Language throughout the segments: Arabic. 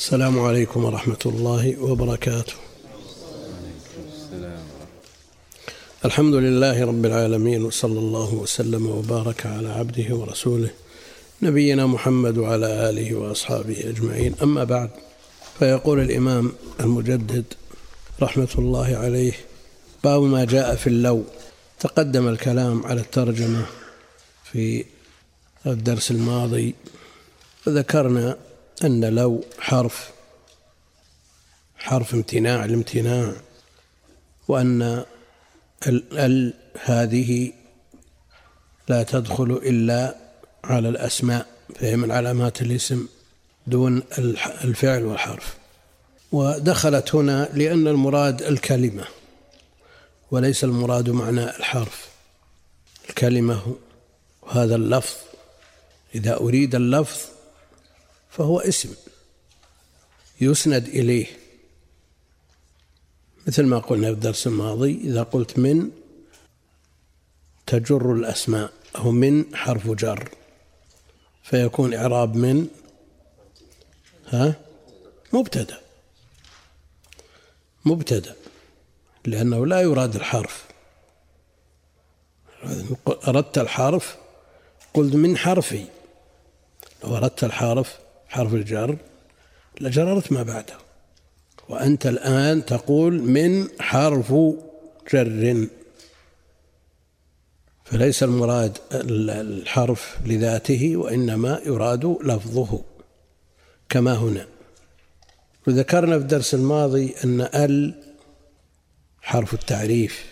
السلام عليكم ورحمة الله وبركاته. الحمد لله رب العالمين وصلى الله وسلم وبارك على عبده ورسوله نبينا محمد وعلى آله وأصحابه أجمعين. أما بعد فيقول الإمام المجدد رحمة الله عليه باب ما جاء في اللو تقدم الكلام على الترجمة في الدرس الماضي ذكرنا أن لو حرف حرف امتناع الامتناع وأن ال هذه لا تدخل إلا على الأسماء فهي من علامات الاسم دون الفعل والحرف. ودخلت هنا لأن المراد الكلمة وليس المراد معنى الحرف. الكلمة هذا اللفظ. إذا أريد اللفظ فهو اسم يسند إليه. مثل ما قلنا في الدرس الماضي إذا قلت من تجر الأسماء أو من حرف جر فيكون إعراب من ها؟ مبتدأ. مبتدأ لأنه لا يراد الحرف. أردت الحرف قلت من حرفي. لو أردت الحرف حرف الجر لجررت ما بعده. وأنت الآن تقول من حرف جر. فليس المراد الحرف لذاته وإنما يراد لفظه كما هنا. وذكرنا في الدرس الماضي أن ال حرف التعريف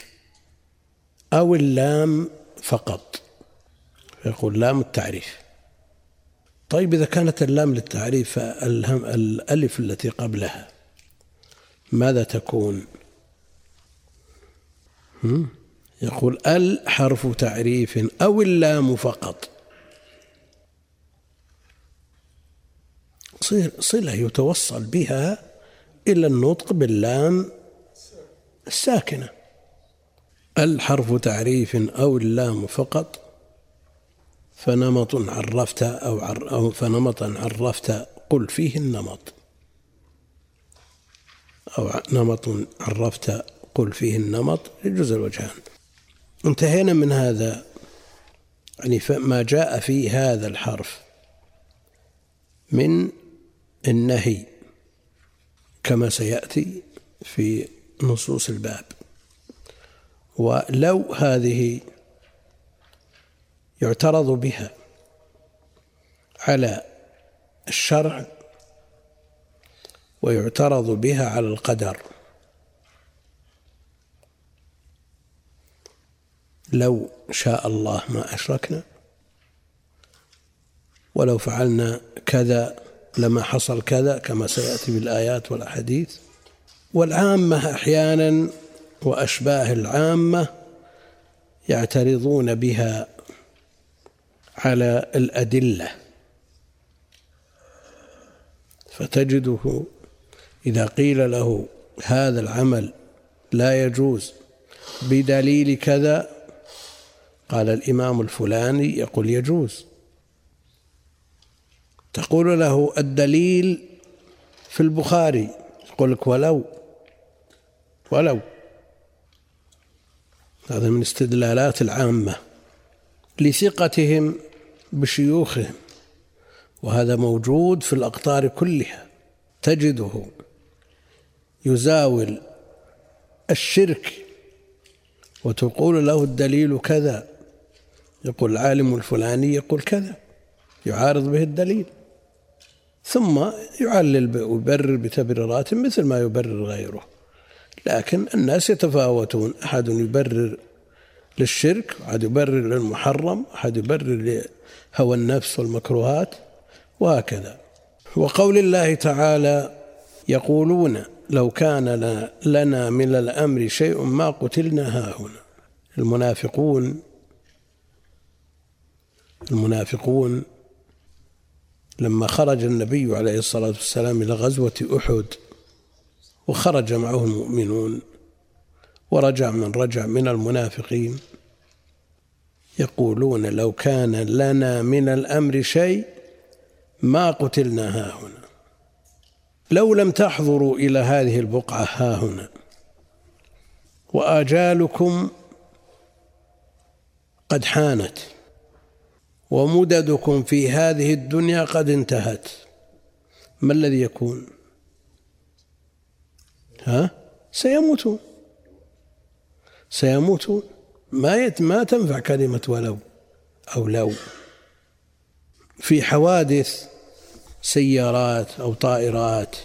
أو اللام فقط. يقول لام التعريف. طيب إذا كانت اللام للتعريف فالألف التي قبلها ماذا تكون؟ يقول ال حرف تعريف أو اللام فقط. صلة يتوصل بها إلى النطق باللام الساكنة. الحرف تعريف أو اللام فقط فنمط عرفت أو, عر أو فنمطا عرفت قل فيه النمط. أو نمط عرفت قل فيه النمط يجوز الوجهان. انتهينا من هذا. يعني ما جاء في هذا الحرف من النهي كما سيأتي في نصوص الباب. ولو هذه يعترض بها على الشرع ويعترض بها على القدر. لو شاء الله ما أشركنا ولو فعلنا كذا لما حصل كذا كما سيأتي بالآيات والأحاديث. والعامة أحيانا وأشباه العامة يعترضون بها على الأدلة. فتجده إذا قيل له هذا العمل لا يجوز بدليل كذا قال الإمام الفلاني يقول يجوز. تقول له الدليل في البخاري يقول لك ولو ولو. هذا من استدلالات العامة. لثقتهم بشيوخهم وهذا موجود في الأقطار كلها. تجده يزاول الشرك وتقول له الدليل كذا. يقول العالم الفلاني يقول كذا يعارض به الدليل. ثم يعلل ويبرر بتبريرات مثل ما يبرر غيره. لكن الناس يتفاوتون. أحد يبرر للشرك أحد يبرر للمحرم أحد يبرر لهوى النفس والمكروهات وهكذا. وقول الله تعالى يقولون لو كان لنا من الأمر شيء ما قتلنا هاهنا. المنافقون المنافقون لما خرج النبي عليه الصلاة والسلام إلى غزوة أحد وخرج معه المؤمنون ورجع من رجع من المنافقين يقولون لو كان لنا من الأمر شيء ما قتلنا هاهنا لو لم تحضروا إلى هذه البقعة ها هنا. وآجالكم قد حانت ومددكم في هذه الدنيا قد انتهت. ما الذي يكون؟ ها؟ سيموتون. سيموتون. ما ما تنفع كلمة ولو أو لو. في حوادث سيارات أو طائرات.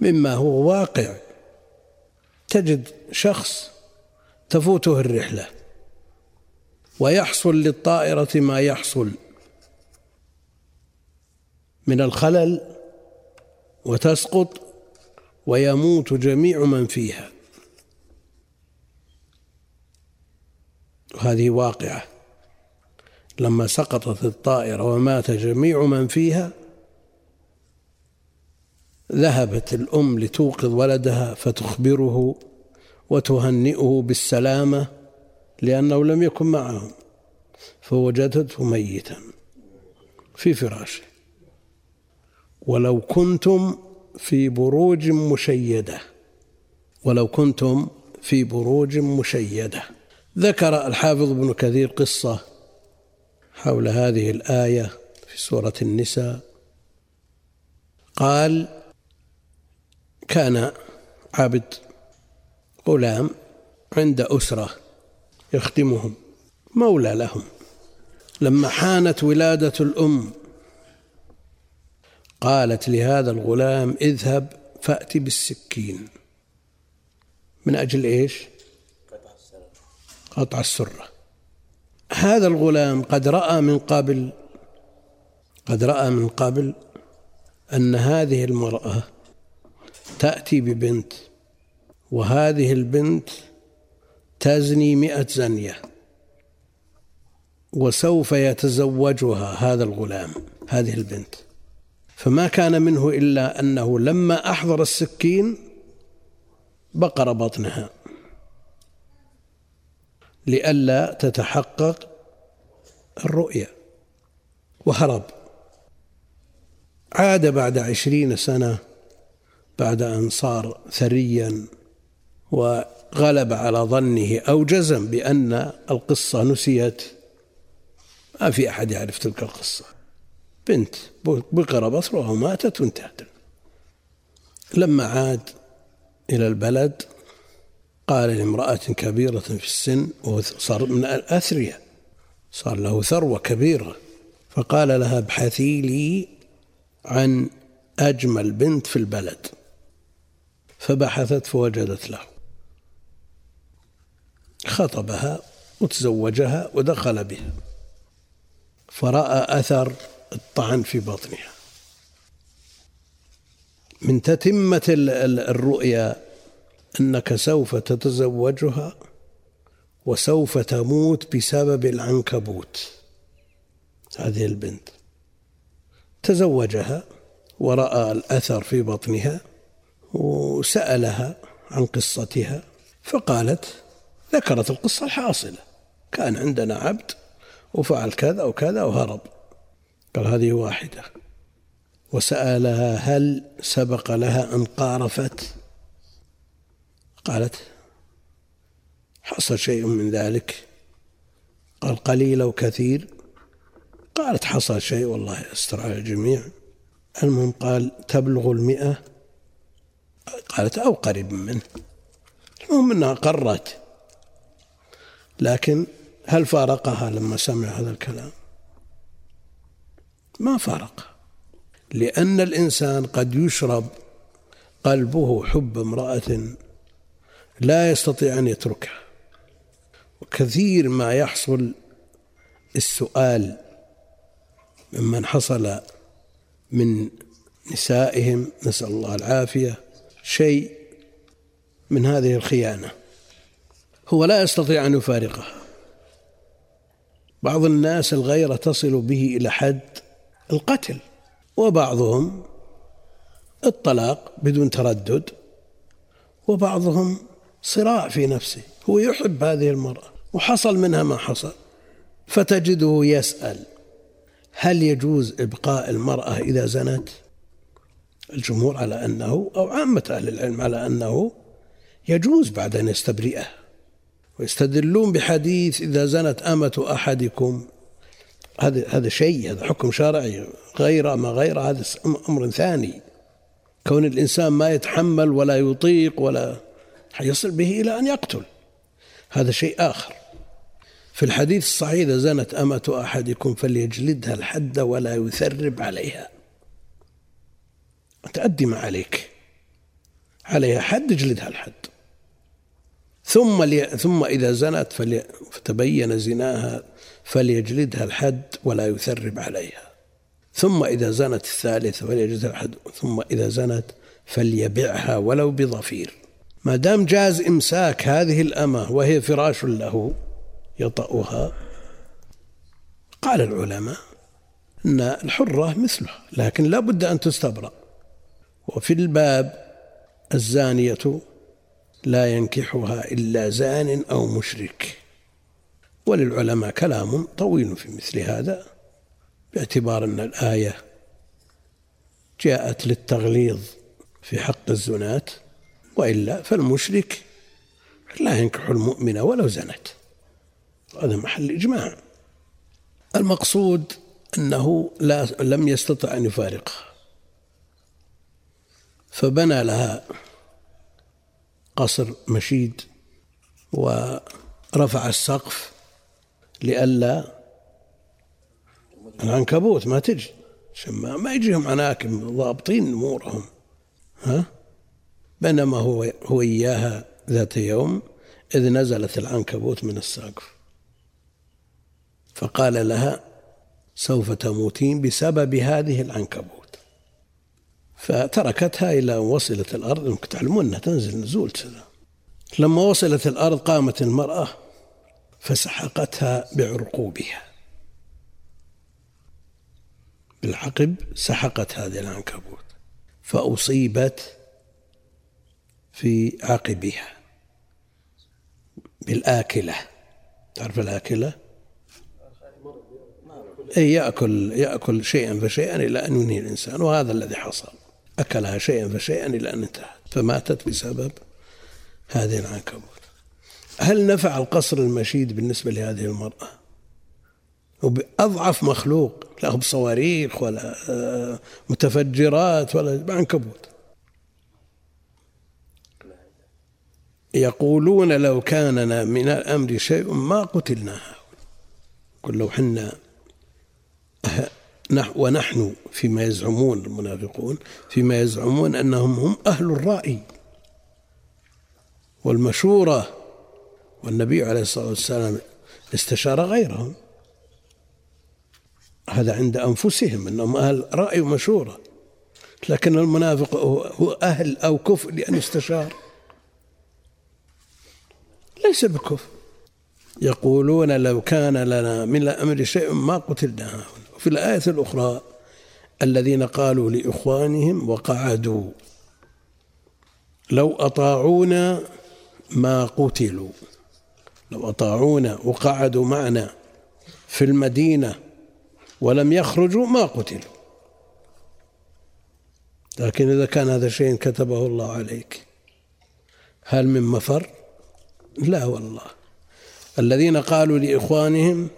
مما هو واقع. تجد شخص تفوته الرحلة. ويحصل للطائرة ما يحصل. من الخلل وتسقط ويموت جميع من فيها. هذه واقعة. لما سقطت الطائرة ومات جميع من فيها ذهبت الأم لتوقظ ولدها فتخبره وتهنئه بالسلامة لأنه لم يكن معهم فوجدته ميتا في فراشه. ولو كنتم في بروج مشيدة ولو كنتم في بروج مشيدة. ذكر الحافظ ابن كثير قصة حول هذه الآية في سورة النساء. قال كان عبد غلام عند أسرة يخدمهم مولى لهم. لما حانت ولادة الأم قالت لهذا الغلام اذهب فأتي بالسكين. من أجل إيش؟ قطع السرة. هذا الغلام قد رأى من قبل قد رأى من قبل أن هذه المرأة تأتي ببنت وهذه البنت تزني مئة زنية وسوف يتزوجها هذا الغلام هذه البنت. فما كان منه إلا أنه لما أحضر السكين بقر بطنها. لئلا تتحقق الرؤيا. وهرب. عاد بعد عشرين سنة بعد أن صار ثريا وغلب على ظنه أو جزم بأن القصة نسيت. ما في أحد يعرف تلك القصة. بنت بقر بصرها وماتت وانتهت. لما عاد إلى البلد قال لامرأة كبيرة في السن صار من الأثرياء. صار له ثروة كبيرة فقال لها ابحثي لي عن أجمل بنت في البلد. فبحثت فوجدت له. خطبها وتزوجها ودخل بها. فرأى أثر الطعن في بطنها. من تتمة الرؤيا أنك سوف تتزوجها وسوف تموت بسبب العنكبوت. هذه البنت تزوجها ورأى الأثر في بطنها وسألها عن قصتها فقالت ذكرت القصة الحاصلة كان عندنا عبد وفعل كذا وكذا وهرب. قال هذه واحدة. وسألها هل سبق لها أن قارفت؟ قالت حصل شيء من ذلك؟ قال قليل أو كثير؟ قالت حصل شيء والله يستر على الجميع. المهم قال تبلغ المئة؟ قالت أو قريب منه. المهم أنها قرت. لكن هل فارقها لما سمع هذا الكلام؟ ما فارق. لأن الإنسان قد يشرب قلبه حب امرأة لا يستطيع أن يتركها. وكثير ما يحصل السؤال ممن حصل من نسائهم نسأل الله العافية شيء من هذه الخيانة. هو لا يستطيع أن يفارقها. بعض الناس الغيرة تصل به إلى حد القتل وبعضهم الطلاق بدون تردد وبعضهم صراع في نفسه. هو يحب هذه المرأة وحصل منها ما حصل. فتجده يسأل هل يجوز إبقاء المرأة إذا زنت؟ الجمهور على أنه أو عامة أهل العلم على أنه يجوز بعد أن يستبرئه. ويستدلون بحديث إذا زنت أمة أحدكم. هذا هذا شيء هذا حكم شرعي. غير ما غير هذا أمر ثاني. كون الإنسان ما يتحمل ولا يطيق ولا حيصل به إلى أن يقتل. هذا شيء آخر. في الحديث الصحيح إذا زنت أمة أحدكم فليجلدها الحد ولا يثرب عليها. تأدي ما عليك. عليها حد اجلدها الحد. ثم لي ثم إذا زنت فلي فتبين زناها فليجلدها الحد ولا يثرب عليها. ثم إذا زنت الثالثة فليجلدها الحد ثم إذا زنت فليبعها ولو بضفير. ما دام جاز إمساك هذه الأمة وهي فراش له يطأها قال العلماء أن الحرة مثله لكن لا بد أن تستبرأ. وفي الباب الزانية لا ينكحها إلا زان أو مشرك. وللعلماء كلام طويل في مثل هذا باعتبار أن الآية جاءت للتغليظ في حق الزنات وإلا فالمشرك لا ينكح المؤمنة ولو زنت. هذا محل إجماع. المقصود أنه لا لم يستطع أن يفارقها فبنى لها قصر مشيد ورفع السقف لئلا العنكبوت ما تجي. ما يجيهم عناكب ضابطين امورهم ها؟ بينما هو هو إياها ذات يوم إذ نزلت العنكبوت من السقف. فقال لها سوف تموتين بسبب هذه العنكبوت. فتركتها إلى أن وصلت الأرض. أنكم تعلمون أنها تنزل نزول كذا. لما وصلت الأرض قامت المرأة فسحقتها بعرقوبها بالعقب سحقت هذه العنكبوت. فأصيبت في عقبها بالآكلة. تعرف الآكلة؟ أي يأكل يأكل شيئا فشيئا إلى أن ينهي الإنسان وهذا الذي حصل. أكلها شيئا فشيئا إلى أن انتهت فماتت بسبب هذه العنكبوت. هل نفع القصر المشيد بالنسبة لهذه المرأة؟ وبأضعف مخلوق لا بصواريخ ولا آه، متفجرات ولا عنكبوت يقولون لو كان من الأمر شيء ما قتلنا قل لو حنا ونحن فيما يزعمون المنافقون فيما يزعمون أنهم هم أهل الرأي والمشورة. والنبي عليه الصلاة والسلام استشار غيرهم. هذا عند أنفسهم أنهم أهل رأي ومشورة. لكن المنافق هو أهل أو كفء لأن يستشار ليس بكفء يقولون لو كان لنا من الأمر شيء ما قتلنا. وفي الآية الأخرى الذين قالوا لإخوانهم وقعدوا. لو أطاعونا ما قتلوا. لو أطاعونا وقعدوا معنا في المدينة ولم يخرجوا ما قتلوا. لكن إذا كان هذا شيء كتبه الله عليك هل من مفر؟ لا والله. الذين قالوا لإخوانهم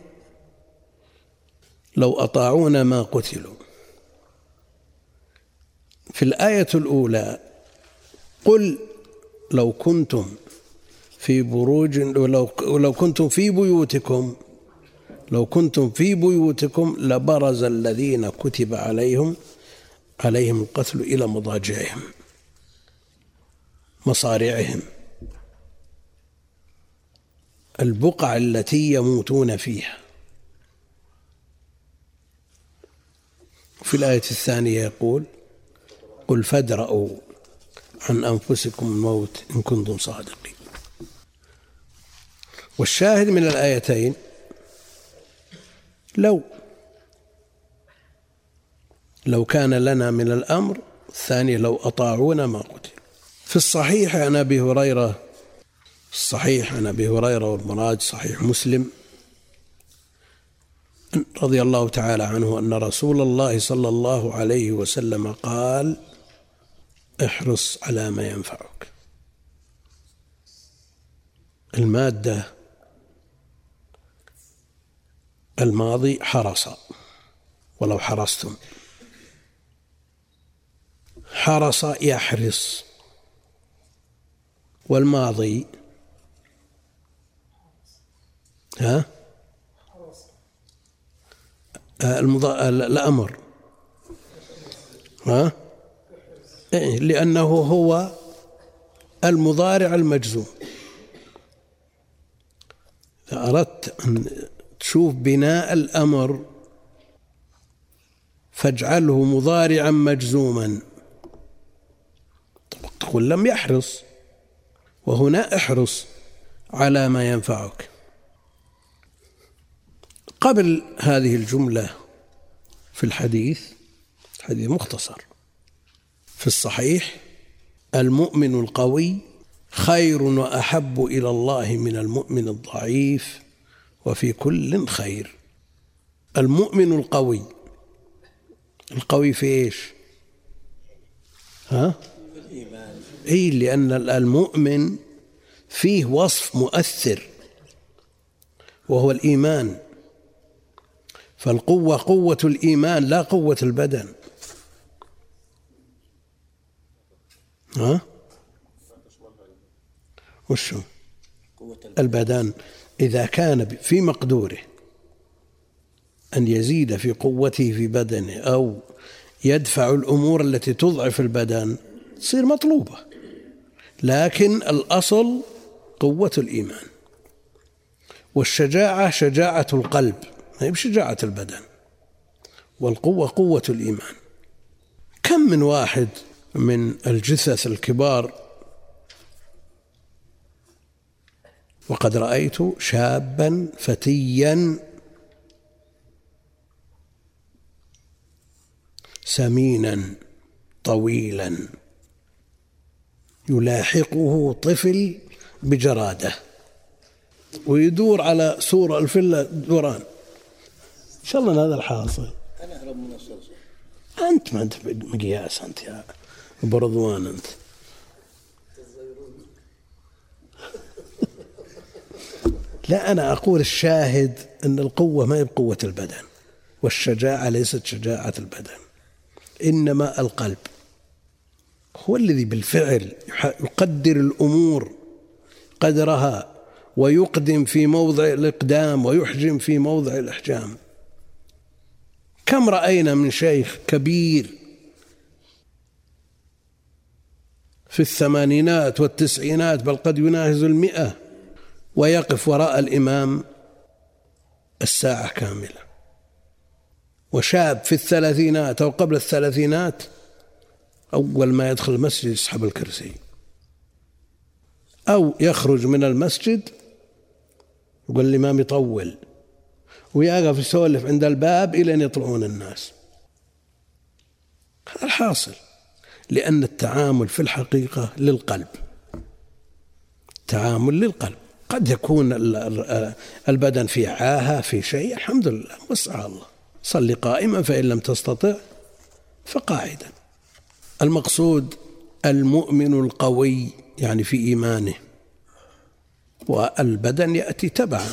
لو أطاعونا ما قتلوا. في الآية الأولى قل لو كنتم في بروج ولو لو كنتم في بيوتكم لو كنتم في بيوتكم لبرز الذين كتب عليهم عليهم القتل إلى مضاجعهم مصارعهم. البقع التي يموتون فيها. في الآية الثانية يقول قل فادرأوا عن أنفسكم الموت إن كنتم صادقين. والشاهد من الآيتين لو لو كان لنا من الأمر الثاني لو أطاعونا ما قتل. في الصحيح عن أبي هريرة الصحيح عن أبي هريرة والمراد صحيح مسلم. رضي الله تعالى عنه أن رسول الله صلى الله عليه وسلم قال احرص على ما ينفعك. المادة الماضي حرص ولو حرصتم. حرص يحرص والماضي ها؟ المضا... الأمر ها؟ إيه لأنه هو المضارع المجزوم. إذا أردت أن تشوف بناء الأمر فاجعله مضارعا مجزوما. تقول لم يحرص وهنا احرص على ما ينفعك. قبل هذه الجملة في الحديث حديث مختصر. في الصحيح المؤمن القوي خير وأحب إلى الله من المؤمن الضعيف وفي كل خير. المؤمن القوي القوي في إيش؟ ها؟ إي لأن المؤمن فيه وصف مؤثر وهو الإيمان. فالقوة قوة الإيمان لا قوة البدن. ها؟ وشو؟ البدن. إذا كان في مقدوره أن يزيد في قوته في بدنه أو يدفع الأمور التي تضعف البدن تصير مطلوبة. لكن الأصل قوة الإيمان. والشجاعة شجاعة القلب. هي بشجاعة البدن والقوة قوة الإيمان. كم من واحد من الجثث الكبار وقد رأيت شابا فتيا سمينا طويلا يلاحقه طفل بجراده ويدور على سور الفلة دوران. ان شاء الله هذا الحاصل. أنا أهرب من الصلصة. أنت ما أنت مقياس أنت يا برضوان أنت. لا أنا أقول الشاهد أن القوة ما هي بقوة البدن والشجاعة ليست شجاعة البدن إنما القلب. هو الذي بالفعل يقدر الأمور قدرها ويقدم في موضع الإقدام ويحجم في موضع الإحجام. كم رأينا من شيخ كبير في الثمانينات والتسعينات بل قد يناهز المئة ويقف وراء الإمام الساعة كاملة. وشاب في الثلاثينات أو قبل الثلاثينات أول ما يدخل المسجد يسحب الكرسي. أو يخرج من المسجد يقول الإمام يطول. ويقف يسولف عند الباب إلى أن يطلعون الناس. هذا الحاصل لأن التعامل في الحقيقة للقلب. تعامل للقلب. قد يكون البدن في عاهة في شيء الحمد لله وسع الله. صل قائما فإن لم تستطع فقاعدا. المقصود المؤمن القوي يعني في إيمانه والبدن يأتي تبعا.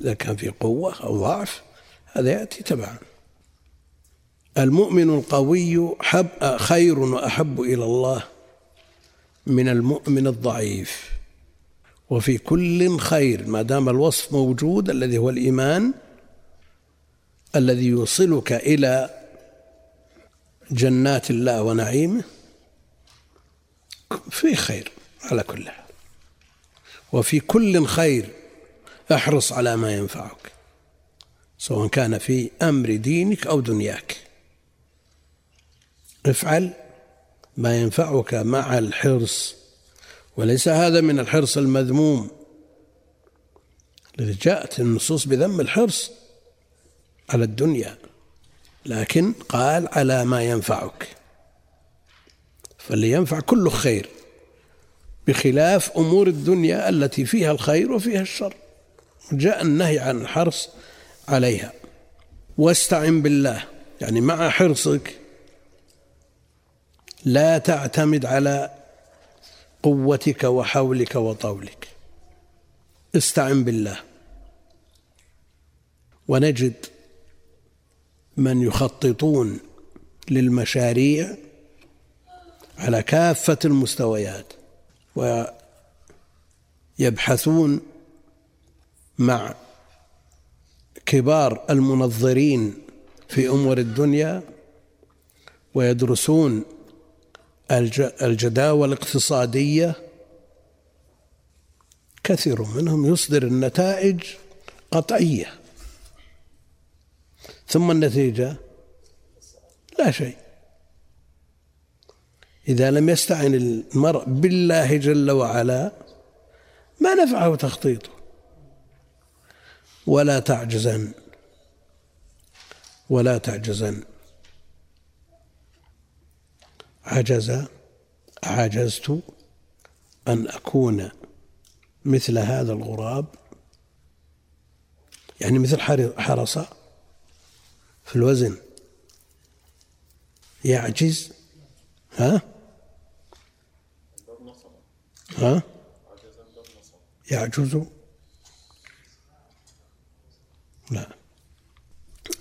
إذا كان في قوة أو ضعف هذا يأتي تبعا. المؤمن القوي حب خير وأحب إلى الله من المؤمن الضعيف. وفي كل خير ما دام الوصف موجود الذي هو الإيمان الذي يوصلك إلى جنات الله ونعيمه في خير على كل حال. وفي كل خير أحرص على ما ينفعك سواء كان في أمر دينك أو دنياك. افعل ما ينفعك مع الحرص وليس هذا من الحرص المذموم. جاءت النصوص بذم الحرص على الدنيا لكن قال على ما ينفعك. فاللي ينفع كله خير بخلاف أمور الدنيا التي فيها الخير وفيها الشر. جاء النهي عن الحرص عليها. واستعن بالله. يعني مع حرصك لا تعتمد على قوتك وحولك وطولك. استعن بالله. ونجد من يخططون للمشاريع على كافة المستويات ويبحثون مع كبار المنظرين في أمور الدنيا ويدرسون الجداول الاقتصادية. كثير منهم يصدر النتائج قطعية ثم النتيجة لا شيء. إذا لم يستعن المرء بالله جل وعلا ما نفعه تخطيطه. ولا تعجزن. ولا تعجزن. عجز عجزت أن أكون مثل هذا الغراب. يعني مثل حرصة في الوزن. يعجز. ها؟ ها؟ يعجز. لا.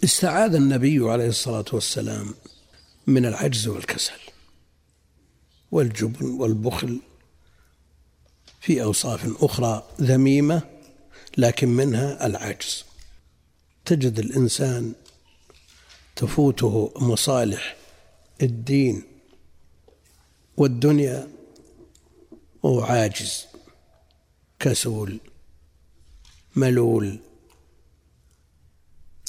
استعاذ النبي عليه الصلاة والسلام من العجز والكسل والجبن والبخل في أوصاف أخرى ذميمة لكن منها العجز. تجد الإنسان تفوته مصالح الدين والدنيا وهو عاجز كسول ملول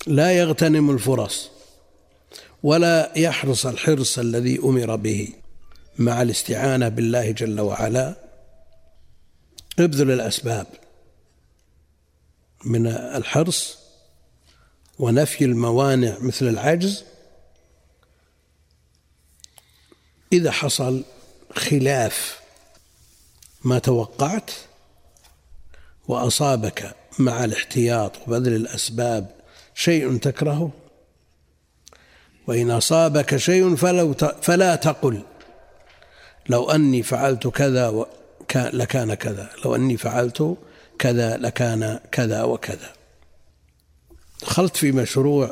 لا يغتنم الفرص ولا يحرص الحرص الذي أمر به مع الاستعانة بالله جل وعلا. ابذل الأسباب من الحرص ونفي الموانع مثل العجز. إذا حصل خلاف ما توقعت وأصابك مع الاحتياط وبذل الأسباب شيء تكرهه؟ وإن أصابك شيء فلو فلا تقل. لو أني فعلت كذا لكان كذا. لو أني فعلت كذا لكان كذا وكذا. دخلت في مشروع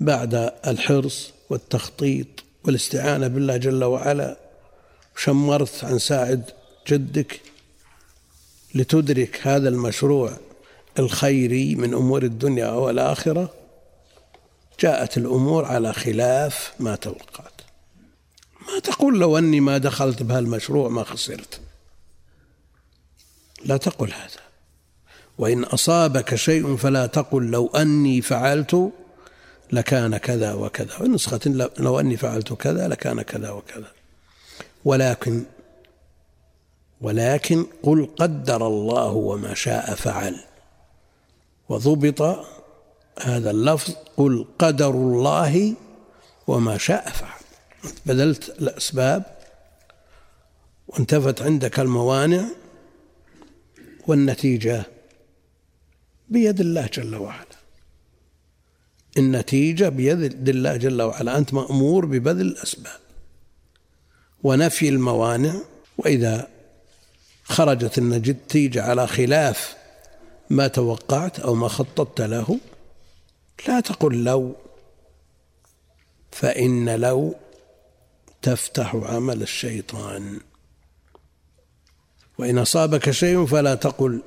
بعد الحرص والتخطيط والاستعانة بالله جل وعلا شمرت عن ساعد جدك لتدرك هذا المشروع الخيري من أمور الدنيا والآخرة جاءت الأمور على خلاف ما توقعت ما تقول لو أني ما دخلت بهالمشروع ما خسرت. لا تقل هذا. وإن أصابك شيء فلا تقل لو أني فعلت لكان كذا وكذا. ونسخة لو أني فعلت كذا لكان كذا وكذا. ولكن ولكن قل قدر الله وما شاء فعل. وضبط هذا اللفظ قل قدر الله وما شاء فعل. بذلت الأسباب وانتفت عندك الموانع والنتيجة بيد الله جل وعلا. النتيجة بيد الله جل وعلا. أنت مأمور ببذل الأسباب ونفي الموانع. وإذا خرجت النتيجة على خلاف ما توقعت أو ما خططت له لا تقل لو فإن لو تفتح عمل الشيطان. وإن أصابك شيء فلا تقل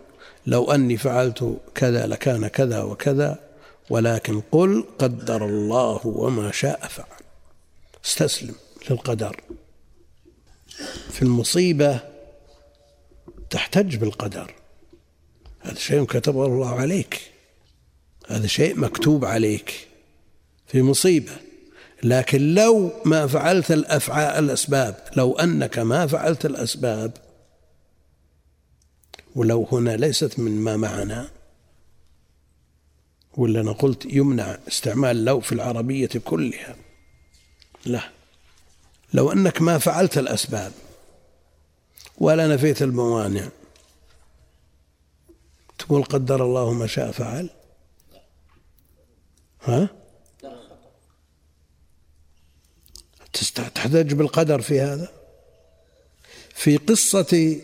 لو أني فعلت كذا لكان كذا وكذا ولكن قل قدر الله وما شاء فعل. استسلم للقدر. في المصيبة تحتج بالقدر. هذا شيء كتبه الله عليك. هذا شيء مكتوب عليك في مصيبة. لكن لو ما فعلت الأفعال الأسباب لو أنك ما فعلت الأسباب ولو هنا ليست من ما معنا ولا أنا قلت يمنع استعمال لو في العربية كلها. لا. لو أنك ما فعلت الأسباب ولا نفيت الموانع تقول قدر الله ما شاء فعل؟ تحتج بالقدر في هذا؟ في قصة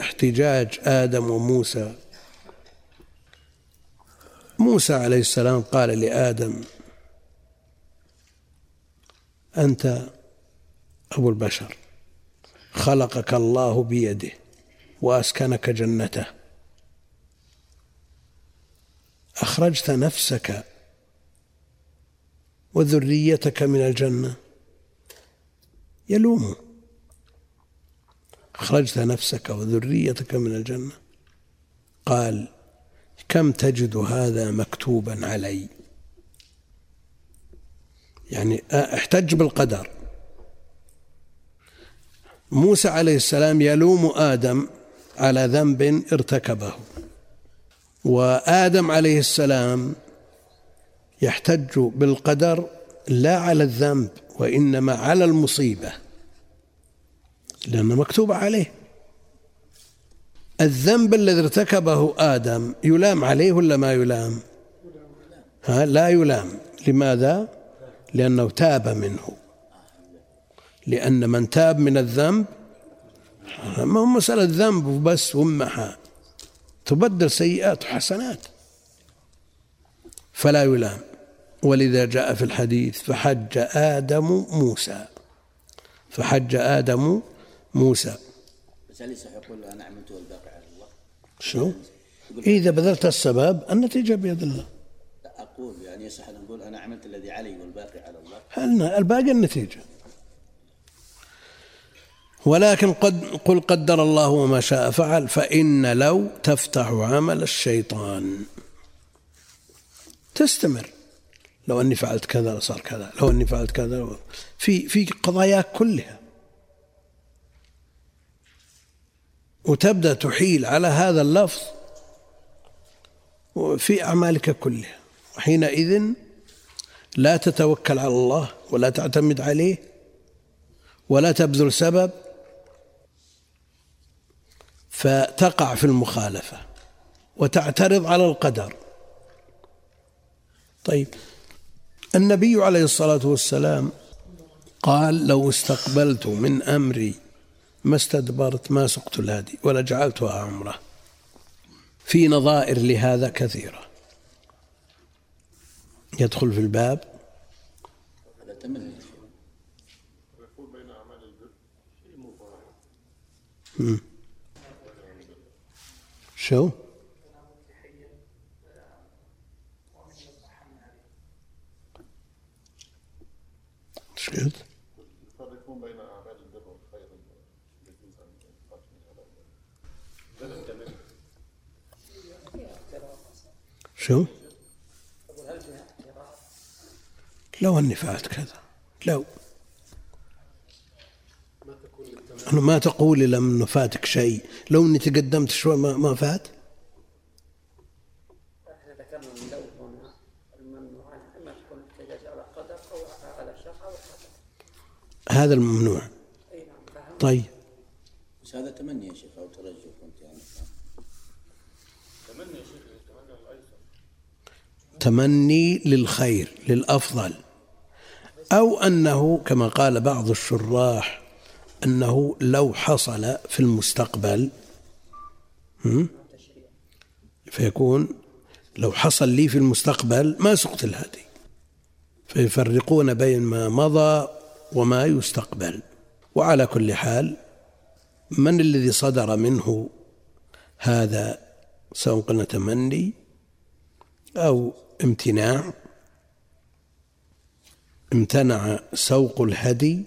احتجاج آدم وموسى موسى عليه السلام قال لآدم أنت أبو البشر خلقك الله بيده وأسكنك جنته. أخرجت نفسك وذريتك من الجنة. يلومه أخرجت نفسك وذريتك من الجنة. قال كم تجد هذا مكتوبا علي؟ يعني أحتج بالقدر. موسى عليه السلام يلوم آدم على ذنب ارتكبه. وآدم عليه السلام يحتج بالقدر لا على الذنب وإنما على المصيبة لأنه مكتوب عليه. الذنب الذي ارتكبه آدم يلام عليه ولا ما يلام؟ ها لا يلام. لماذا؟ لأنه تاب منه. لأن من تاب من الذنب ما هو مسألة ذنب وبس ومحى تبدل سيئات وحسنات. فلا يلام. ولذا جاء في الحديث فحج آدم موسى. فحج آدم موسى. بس أليس يقول أنا عملت والباقي على الله؟ شو؟ إذا بذلت السبب النتيجة بيد الله. أقول يعني يصح أن نقول أنا عملت الذي علي والباقي على الله. هل الباقي النتيجة. ولكن قد قل قدر الله وما شاء فعل فإن لو تفتح عمل الشيطان. تستمر. لو أني فعلت كذا لصار كذا لو أني فعلت كذا في في قضاياك كلها. وتبدأ تحيل على هذا اللفظ في أعمالك كلها. وحينئذ لا تتوكل على الله ولا تعتمد عليه ولا تبذل سبب فتقع في المخالفة وتعترض على القدر. طيب النبي عليه الصلاة والسلام قال لو استقبلت من أمري ما استدبرت ما سقت الهدي ولا جعلتها عمرة. في نظائر لهذا كثيرة. يدخل في الباب. تمني شو؟ البر والخير شو؟ لو اني فعلت كذا لو أنا ما تقول إلا أنه فاتك شيء. لو أني تقدمت شوي ما, ما فات. أو أو هذا الممنوع. اي نعم فهم طيب. بس هذا تمني يا شيخ أو ترجح كنت يعني. تمني للخير للأفضل. أو أنه كما قال بعض الشراح أنه لو حصل في المستقبل؟ فيكون لو حصل لي في المستقبل ما سقت الهدي فيفرقون بين ما مضى وما يستقبل وعلى كل حال من الذي صدر منه هذا سواء قلنا تمني أو امتناع امتنع سوق الهدي؟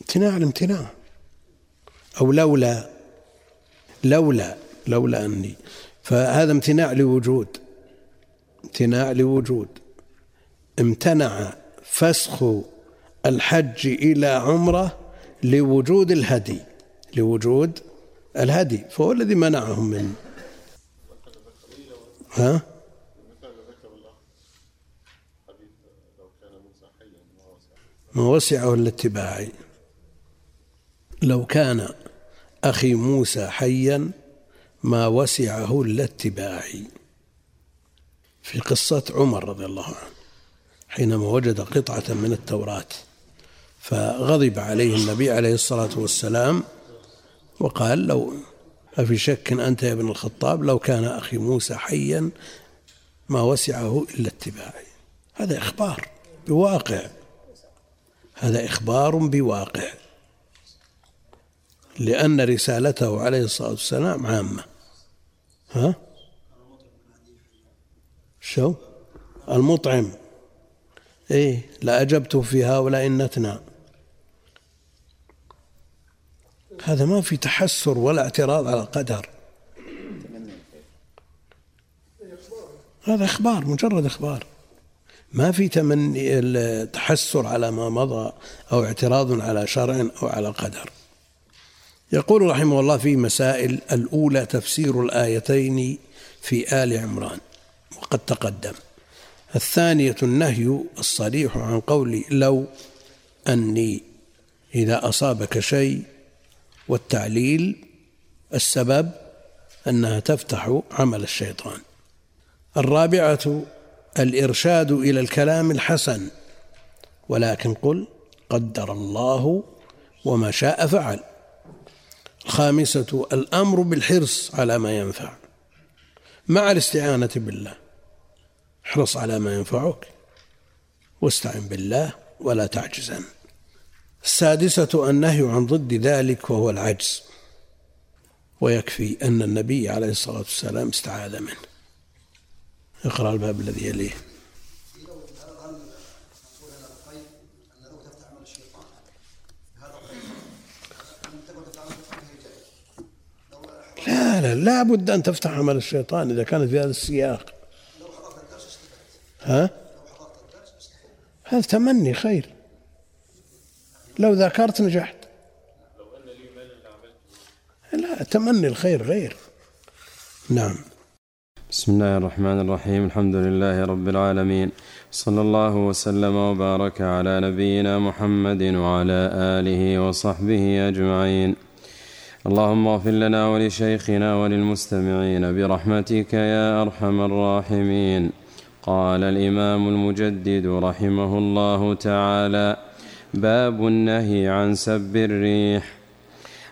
امتناع الامتناع. أو لولا لولا لولا أني. فهذا امتناع لوجود امتناع لوجود. امتنع فسخ الحج إلى عمرة لوجود الهدي لوجود الهدي. فهو الذي منعهم من ها؟ ما وسعه الا اتباعي لو كان أخي موسى حيا ما وسعه الا اتباعي في قصة عمر رضي الله عنه حينما وجد قطعة من التوراة فغضب عليه النبي عليه الصلاة والسلام وقال لو أفي شك أنت يا ابن الخطاب لو كان أخي موسى حيا ما وسعه إلا اتباعي هذا إخبار بواقع. هذا إخبار بواقع. لأن رسالته عليه الصلاة والسلام عامة. ها؟ شو؟ المطعم. إيه لأجبت في هؤلاء النتنا هذا ما في تحسر ولا اعتراض على القدر. هذا إخبار مجرد إخبار. ما في تمني التحسر على ما مضى أو اعتراض على شرع أو على قدر. يقول رحمه الله في مسائل الأولى تفسير الآيتين في آل عمران وقد تقدم. الثانية النهي الصريح عن قول لو أني إذا أصابك شيء والتعليل السبب أنها تفتح عمل الشيطان. الرابعة الإرشاد إلى الكلام الحسن ولكن قل قدر الله وما شاء فعل. الخامسة الأمر بالحرص على ما ينفع. مع الاستعانة بالله احرص على ما ينفعك واستعن بالله ولا تعجزن. السادسة النهي عن ضد ذلك وهو العجز ويكفي أن النبي عليه الصلاة والسلام استعاذ منه. اقرأ الباب الذي يليه. لا لا لا بد أن تفتح عمل الشيطان إذا كانت في هذا السياق. ها؟ هذا تمني خير. لو ذكرت نجحت. لا تمني الخير غير. نعم. بسم الله الرحمن الرحيم الحمد لله رب العالمين صلى الله وسلم وبارك على نبينا محمد وعلى اله وصحبه اجمعين اللهم اغفر لنا ولشيخنا وللمستمعين برحمتك يا ارحم الراحمين قال الامام المجدد رحمه الله تعالى باب النهي عن سب الريح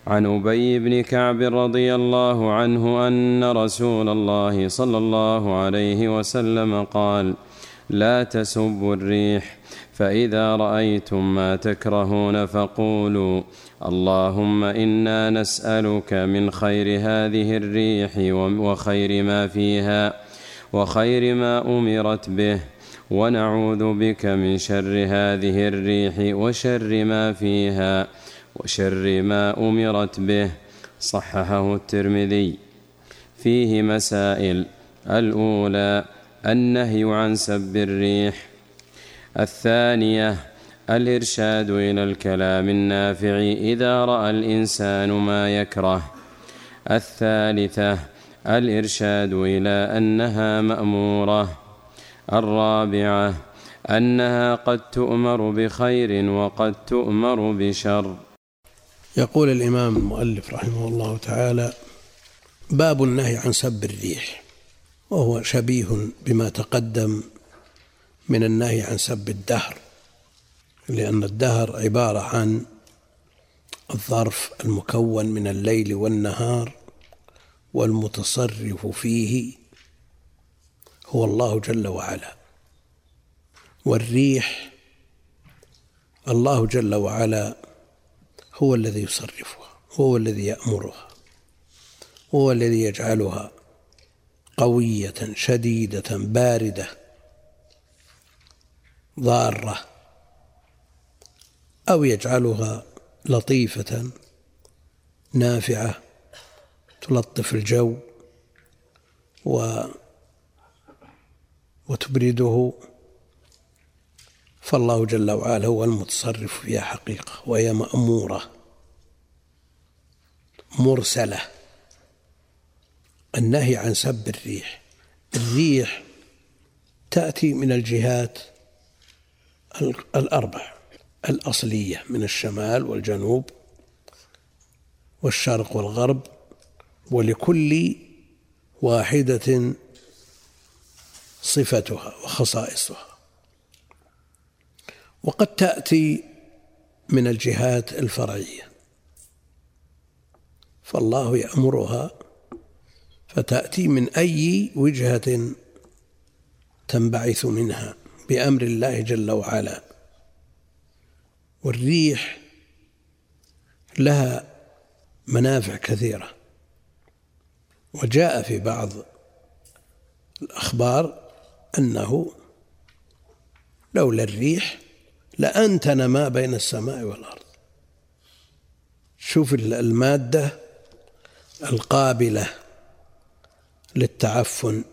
عن أبي بن كعب رضي الله عنه أن رسول الله صلى الله عليه وسلم قال لا تسبوا الريح فإذا رأيتم ما تكرهون فقولوا اللهم إنا نسألك من خير هذه الريح وخير ما فيها وخير ما أمرت به ونعوذ بك من شر هذه الريح وشر ما فيها وشر ما أمرت به صححه الترمذي. فيه مسائل. الأولى النهي عن سب الريح. الثانية الإرشاد إلى الكلام النافع إذا رأى الإنسان ما يكره. الثالثة الإرشاد إلى أنها مأمورة. الرابعة أنها قد تؤمر بخير وقد تؤمر بشر. يقول الإمام المؤلف رحمه الله تعالى باب النهي عن سب الريح وهو شبيه بما تقدم من النهي عن سب الدهر لأن الدهر عبارة عن الظرف المكون من الليل والنهار والمتصرف فيه هو الله جل وعلا. والريح الله جل وعلا هو الذي يصرفها هو الذي يأمرها هو الذي يجعلها قوية شديدة باردة ضارة أو يجعلها لطيفة نافعة تلطف الجو و وتبرده فالله جل وعلا هو المتصرف فيها حقيقة وهي مأمورة مرسلة. النهي عن سب الريح الريح تأتي من الجهات الأربع الأصلية من الشمال والجنوب والشرق والغرب ولكل واحدة صفتها وخصائصها. وقد تأتي من الجهات الفرعية. فالله يأمرها فتأتي من أي وجهة تنبعث منها بأمر الله جل وعلا. والريح لها منافع كثيرة. وجاء في بعض الأخبار أنه لولا الريح لأنتن ما بين السماء والأرض. شوف المادة القابلة للتعفن.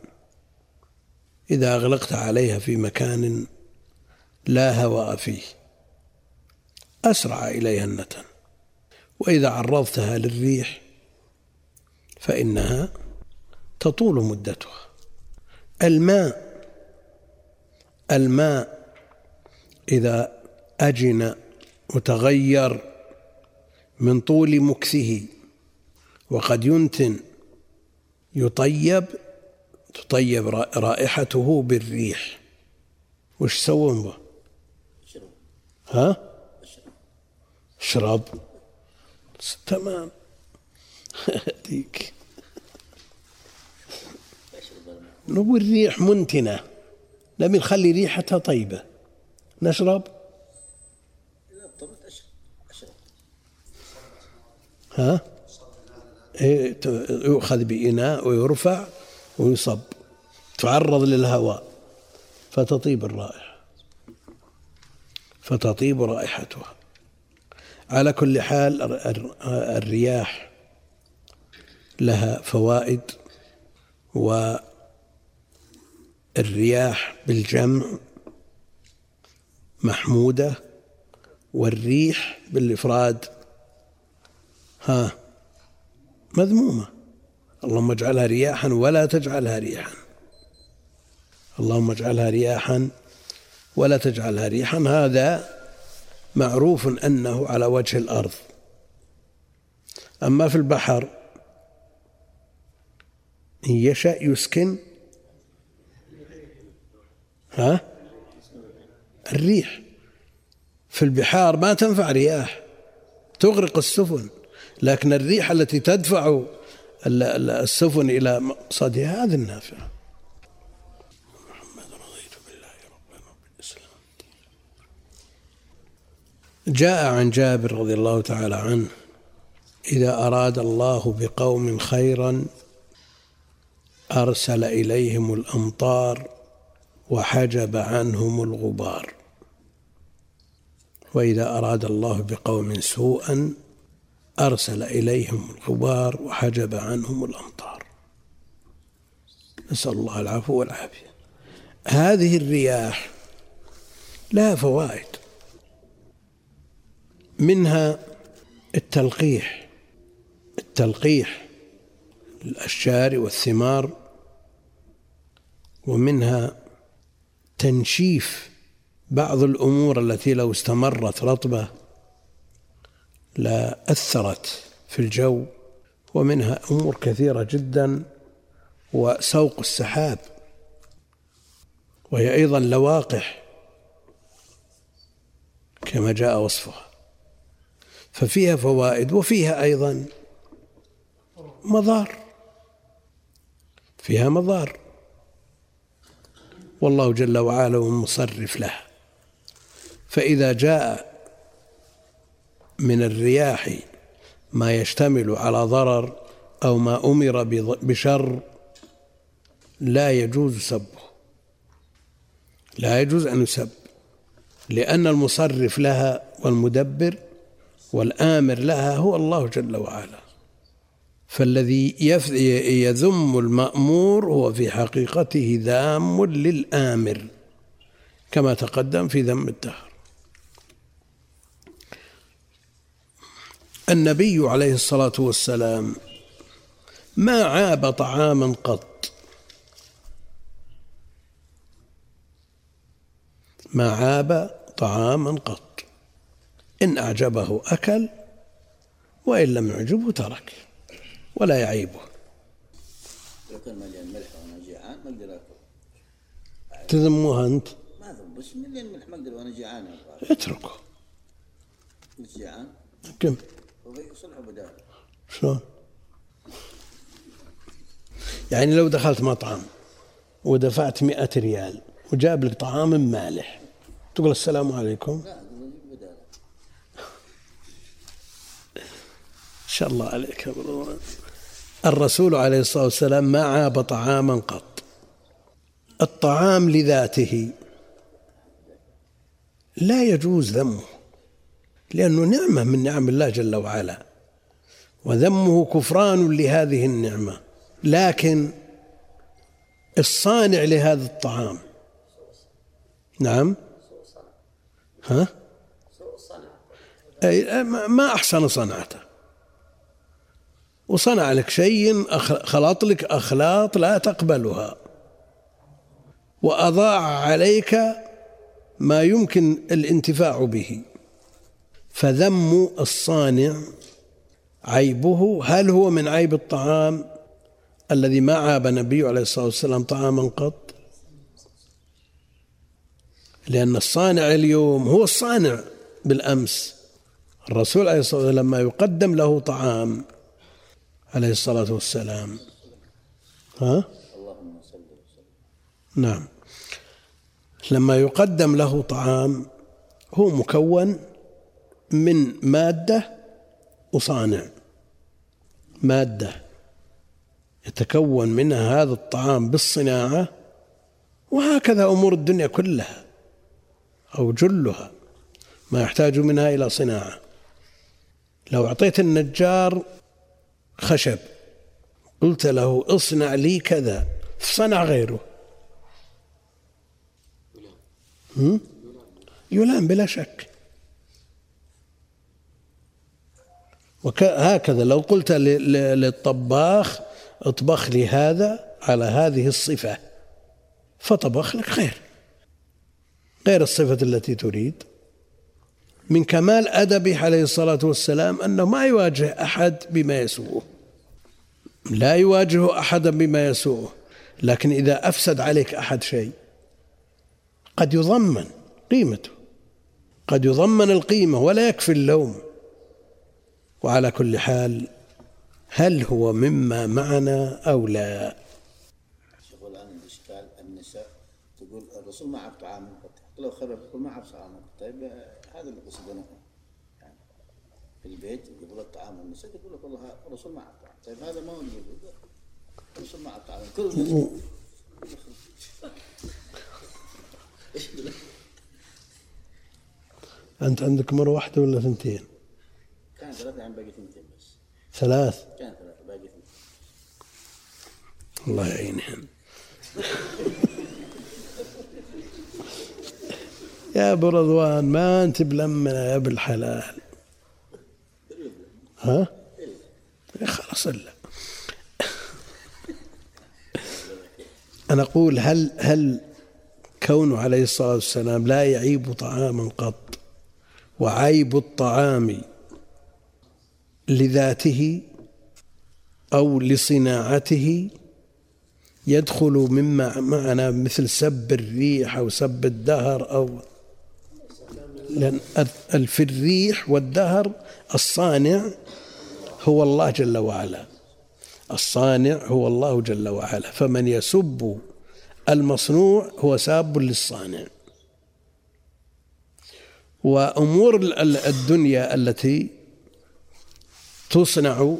إذا أغلقت عليها في مكان لا هواء فيه أسرع إليها النتن. وإذا عرضتها للريح فإنها تطول مدتها. الماء الماء إذا أجن وتغير من طول مكثه وقد ينتن يطيب تطيب رائحته بالريح. وش سوون به؟ ها؟ اشرب تمام. ديك نقول ريح منتنة. نبي نخلي ريحتها طيبة. نشرب؟ ها؟ إيه يؤخذ بإناء ويرفع ويصب. تعرض للهواء فتطيب الرائحة. فتطيب رائحتها. على كل حال الرياح لها فوائد والرياح بالجمع محمودة والريح بالإفراد. ها مذمومة. اللهم اجعلها رياحا ولا تجعلها ريحا اللهم اجعلها رياحا ولا تجعلها ريحا هذا معروف أنه على وجه الأرض. أما في البحر إن يشاء يسكن. ها؟ الريح. في البحار ما تنفع رياح. تغرق السفن. لكن الريح التي تدفع السفن إلى مقصدها هذه النافعة. محمد رضيت بالله ربا وبالإسلام جاء عن جابر رضي الله تعالى عنه إذا أراد الله بقوم خيرا أرسل إليهم الأمطار وحجب عنهم الغبار. وإذا أراد الله بقوم سوءا أرسل إليهم الغبار وحجب عنهم الأمطار. نسأل الله العفو والعافية. هذه الرياح لها فوائد منها التلقيح. التلقيح للأشجار والثمار ومنها تنشيف بعض الأمور التي لو استمرت رطبة لا أثرت في الجو ومنها أمور كثيرة جدا وسوق السحاب وهي أيضا لواقح كما جاء وصفها. ففيها فوائد وفيها أيضا مضار. فيها مضار. والله جل وعلا مصرف لها فإذا جاء من الرياح ما يشتمل على ضرر أو ما أمر بشر لا يجوز سبه. لا يجوز أن يسب لأن المصرف لها والمدبر والآمر لها هو الله جل وعلا. فالذي يذم المأمور هو في حقيقته ذام للآمر كما تقدم في ذم الدهر. النبي عليه الصلاة والسلام ما عاب طعاما قط. ما عاب طعاما قط. إن أعجبه أكل وإن لم يعجبه ترك ولا يعيبه. لو كان مليان ملح وأنا جيعان ما أقدر اكل تذموها أنت؟ ما بس من لين ملح مقدر وأنا جيعان اتركه. جيعان كم؟ وصلحوا بدال شلون؟ يعني لو دخلت مطعم ودفعت مئة ريال وجاب لك طعام مالح تقول السلام عليكم. لا إن شاء الله عليك يا أبو رضوان. الرسول عليه الصلاة والسلام ما عاب طعاما قط. الطعام لذاته لا يجوز ذمه لأنه نعمة من نعم الله جل وعلا وذمه كفران لهذه النعمة. لكن الصانع لهذا الطعام نعم؟ ها؟ ما أحسن صنعته. وصنع لك شيء خلط لك أخلاط لا تقبلها. وأضاع عليك ما يمكن الانتفاع به. فذم الصانع عيبه. هل هو من عيب الطعام الذي ما عاب النبي عليه الصلاة والسلام طعاما قط؟ لأن الصانع اليوم هو الصانع بالأمس. الرسول عليه الصلاة والسلام لما يقدم له طعام عليه الصلاة والسلام. ها؟ اللهم صل وسلم نعم. لما يقدم له طعام هو مكون من مادة وصانع. مادة يتكون منها هذا الطعام بالصناعة وهكذا أمور الدنيا كلها أو جلها ما يحتاج منها إلى صناعة. لو أعطيت النجار خشب. قلت له اصنع لي كذا. صنع غيره. هم؟ يلام بلا شك. وهكذا لو قلت للطباخ اطبخ لي هذا على هذه الصفة فطبخ لك خير. غير الصفة التي تريد. من كمال أدبه عليه الصلاة والسلام أنه ما يواجه أحد بما يسوءه. لا يواجه أحدا بما يسوءه. لكن إذا أفسد عليك أحد شيء قد يضمن قيمته. قد يضمن القيمة ولا يكفي اللوم. وعلى كل حال هل هو مما معنا أو لا؟ شوفوا الان الإشكال النساء تقول الرسول ما عرف طعام قط حتى لو خبر تقول ما عرف طعام قط طيب هذا اللي قصدنا يعني في البيت يقول الطعام النساء تقول لك والله الرسول ما عرف طعام طيب هذا ما هو يقول؟ الرسول ما عرف طعام كل أنت عندك مرة واحدة ولا ثنتين؟ كان ثلاثة يعني باقي ثنتين بس. ثلاث؟ كان ثلاثة باقي ثنتين. الله يعينهم. يا أبو رضوان ما أنت بلمنا يا أبو الحلال. ها؟ يا خلاص إلا. أنا أقول هل هل كونه عليه الصلاة والسلام لا يعيب طعاما قط؟ وعيب الطعام لذاته أو لصناعته يدخل مما معنا مثل سب الريح أو سب الدهر أو ال- في الريح والدهر الصانع هو الله جل وعلا. الصانع هو الله جل وعلا. فمن يسب المصنوع هو ساب للصانع. ال- الدنيا التي تصنع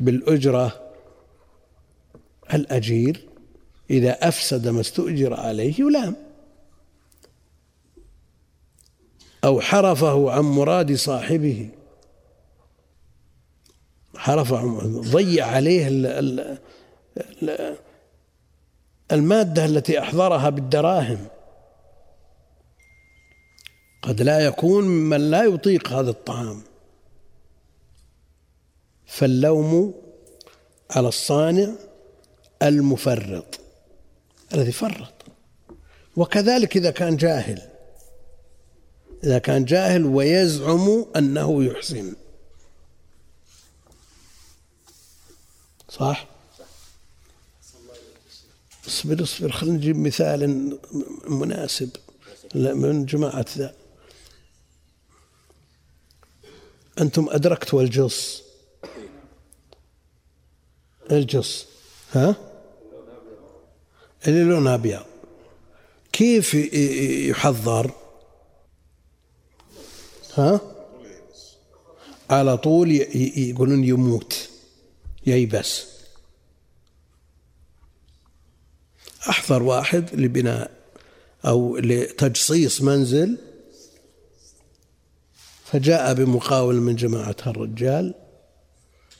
بالأجرة الأجير إذا أفسد ما استؤجر عليه يلام. أو حرفه عن مراد صاحبه. حرف ضيع عليه ال ال ال المادة التي أحضرها بالدراهم. قد لا يكون ممن لا يطيق هذا الطعام. فاللوم على الصانع المفرط الذي فرط. وكذلك إذا كان جاهل إذا كان جاهل ويزعم أنه يحسن. صح؟ اصبر اصبر. خلينا نجيب مثال مناسب من جماعة ذا. أنتم أدركتوا الجص الجص. ها؟ اللي لونها أبيض. كيف يحضر؟ ها؟ على طول يقولون يموت ييبس أحضر واحد لبناء أو لتجصيص منزل. فجاء بمقاول من جماعة الرجال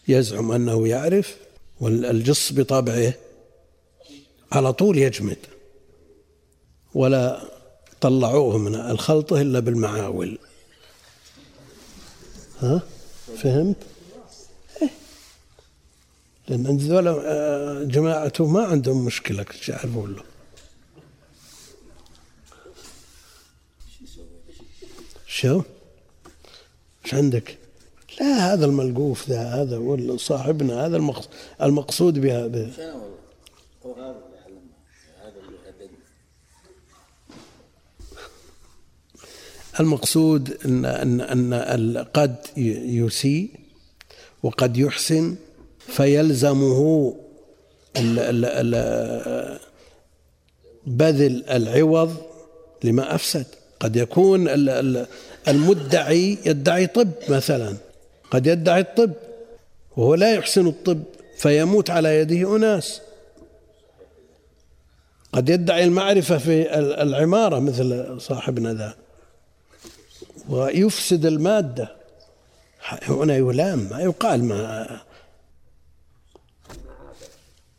يزعم أنه يعرف والجص بطبعه على طول يجمد. ولا طلعوه من الخلطة إلا بالمعاول. ها فهمت؟ إيه. لأن ذولا آه، جماعته ما عندهم مشكلة يعرفون له شو؟ إيش عندك؟ لا هذا الملقوف ذا هذا صاحبنا هذا المقصود بها المقصود ان ان إن قد يسيء وقد يحسن فيلزمه بذل العوض لما أفسد. قد يكون المدعي يدعي طب مثلا. قد يدعي الطب وهو لا يحسن الطب فيموت على يده أناس. قد يدعي المعرفة في العمارة مثل صاحبنا ذا. ويفسد المادة هنا يلام ما يقال ما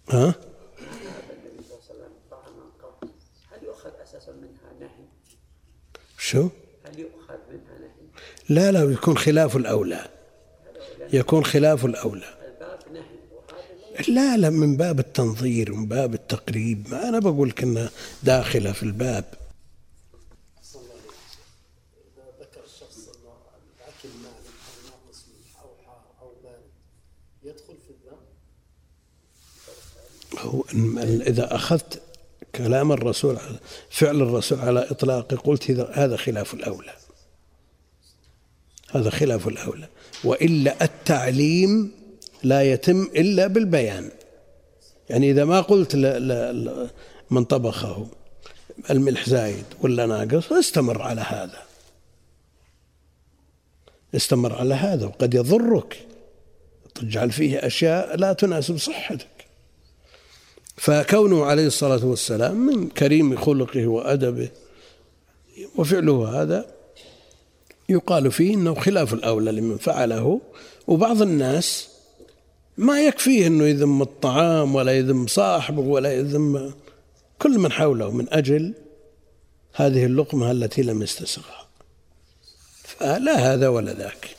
ها؟ شو؟ هل يؤخذ منها نهي؟ لا لا يكون خلاف الأولى يكون خلاف الأولى لا لا من باب التنظير من باب التقريب ما أنا بقول لك أنها داخلة في الباب هو إذا أخذت كلام الرسول فعل الرسول على إطلاقه قلت هذا خلاف الأولى. هذا خلاف الأولى. وإلا التعليم لا يتم إلا بالبيان. يعني إذا ما قلت من طبخه الملح زايد ولا ناقص استمر على هذا. استمر على هذا وقد يضرك. تجعل فيه أشياء لا تناسب صحتك فكونه عليه الصلاة والسلام من كريم خلقه وأدبه وفعله هذا يقال فيه إنه خلاف الأولى لمن فعله. وبعض الناس ما يكفيه إنه يذم الطعام ولا يذم صاحبه ولا يذم كل من حوله من أجل هذه اللقمة التي لم يستسغها فلا هذا ولا ذاك.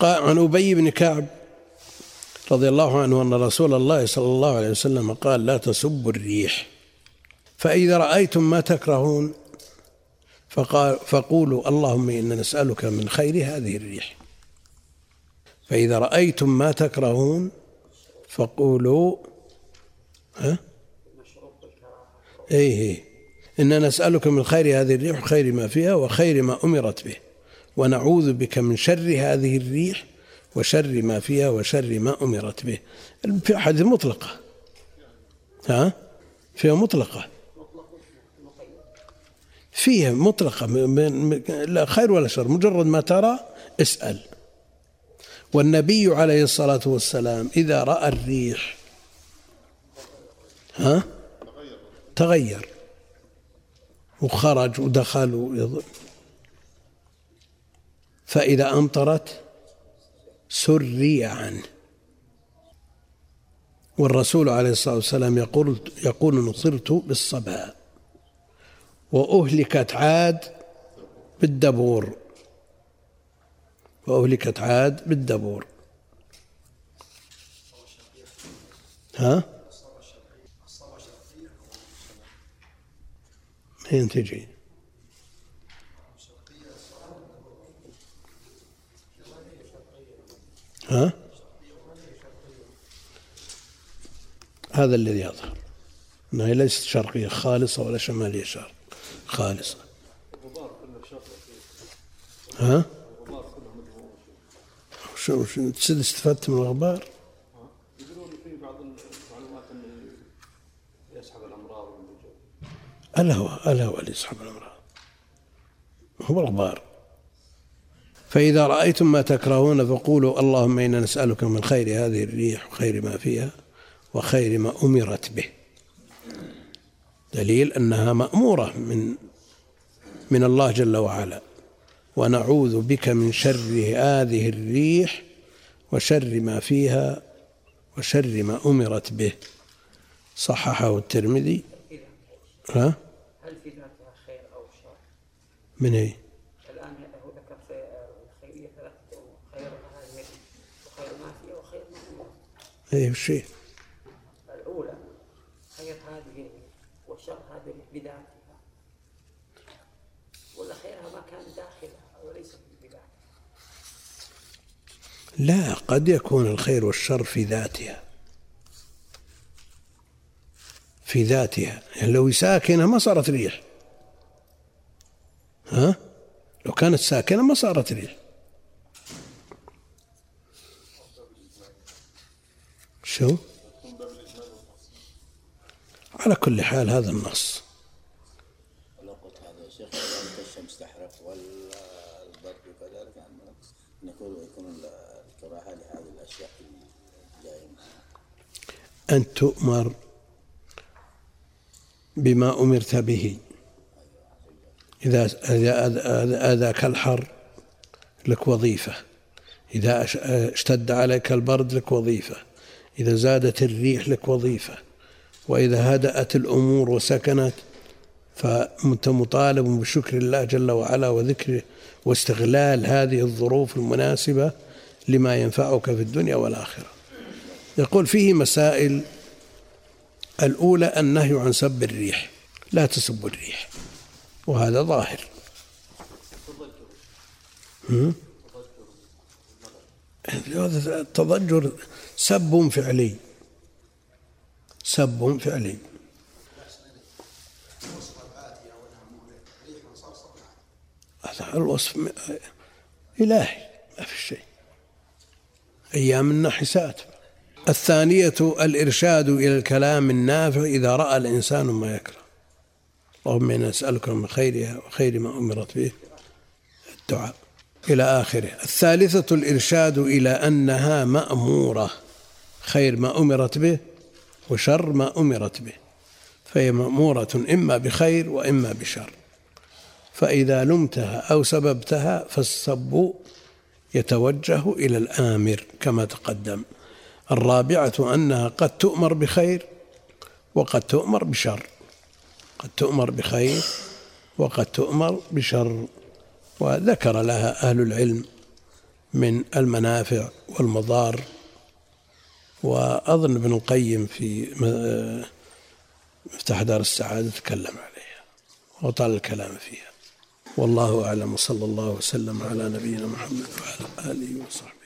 عن أبي بن كعب رضي الله عنه أن رسول الله صلى الله عليه وسلم قال لا تسبوا الريح. فإذا رأيتم ما تكرهون فقال فقولوا اللهم إنا نسألك من خير هذه الريح. فإذا رأيتم ما تكرهون فقولوا ها؟ إيه, إيه. إنا نسألك من خير هذه الريح وخير ما فيها وخير ما أمرت به. ونعوذ بك من شر هذه الريح وشر ما فيها وشر ما أمرت به. في أحد مطلقة. ها؟ فيها مطلقة. فيها مطلقة. لا خير ولا شر. مجرد ما ترى اسأل. والنبي عليه الصلاة والسلام إذا رأى الريح ها؟ تغير. وخرج ودخل فإذا أمطرت سري عنه والرسول عليه الصلاة والسلام يقول يقول نصرت بالصبا وأهلكت عاد بالدبور وأهلكت عاد بالدبور ها؟ من تجي؟ ها؟ هذا الذي يظهر. أنها ليست شرقية خالصة ولا شمالية شرق. خالصة. ها؟ شو شو استفدت من الغبار؟ الامراض الهوى الهوى اللي يسحب الأمراض. هو الغبار فإذا رأيتم ما تكرهون فقولوا اللهم إنا نسألك من خير هذه الريح وخير ما فيها وخير ما أمرت به. دليل أنها مأمورة من من الله جل وعلا. ونعوذ بك من شر هذه الريح وشر ما فيها وشر ما أمرت به. صححه الترمذي. ها؟ هل في ذاتها خير أو شر؟ من أي الان هو ذكر في الخيريه ثلاثة امور خير هذه وخير ما فيها وخير ما أي شيء. الأولى خير هذه وشر هذه بذاتها ولا خيرها ما كان داخلها وليس بذاتها لا قد يكون الخير والشر في ذاتها. في ذاتها. يعني لو ساكنة ما صارت ريح. ها؟ لو كانت ساكنة ما صارت ريح. شو؟ على كل حال هذا النص. أن تؤمر بما أمرت به. إذا إذا آذاك الحر لك وظيفة. إذا أشتد عليك البرد لك وظيفة. إذا زادت الريح لك وظيفة وإذا هدأت الأمور وسكنت فأنت مطالب بشكر الله جل وعلا وذكره واستغلال هذه الظروف المناسبة لما ينفعك في الدنيا والآخرة. يقول فيه مسائل الأولى النهي عن سب الريح لا تسبوا الريح وهذا ظاهر. التضجر سب فعلي. سب فعلي. الوصف إلهي ما في شيء. أيام النحسات. الثانية الإرشاد إلى الكلام النافع إذا رأى الإنسان ما يكره. اللهم إنا نسألك من خيرها وخير ما أمرت به. الدعاء. إلى آخره. الثالثة الإرشاد إلى أنها مأمورة خير ما أمرت به وشر ما أمرت به. فهي مأمورة إما بخير وإما بشر. فإذا لمتها أو سببتها فالسب يتوجه إلى الآمر كما تقدم. الرابعة أنها قد تؤمر بخير وقد تؤمر بشر. قد تؤمر بخير وقد تؤمر بشر. وذكر لها أهل العلم من المنافع والمضار. وأظن ابن القيم في م- مفتاح دار السعادة تكلم عليها وطال الكلام فيها. والله أعلم صلى الله وسلم على نبينا محمد وعلى آله وصحبه.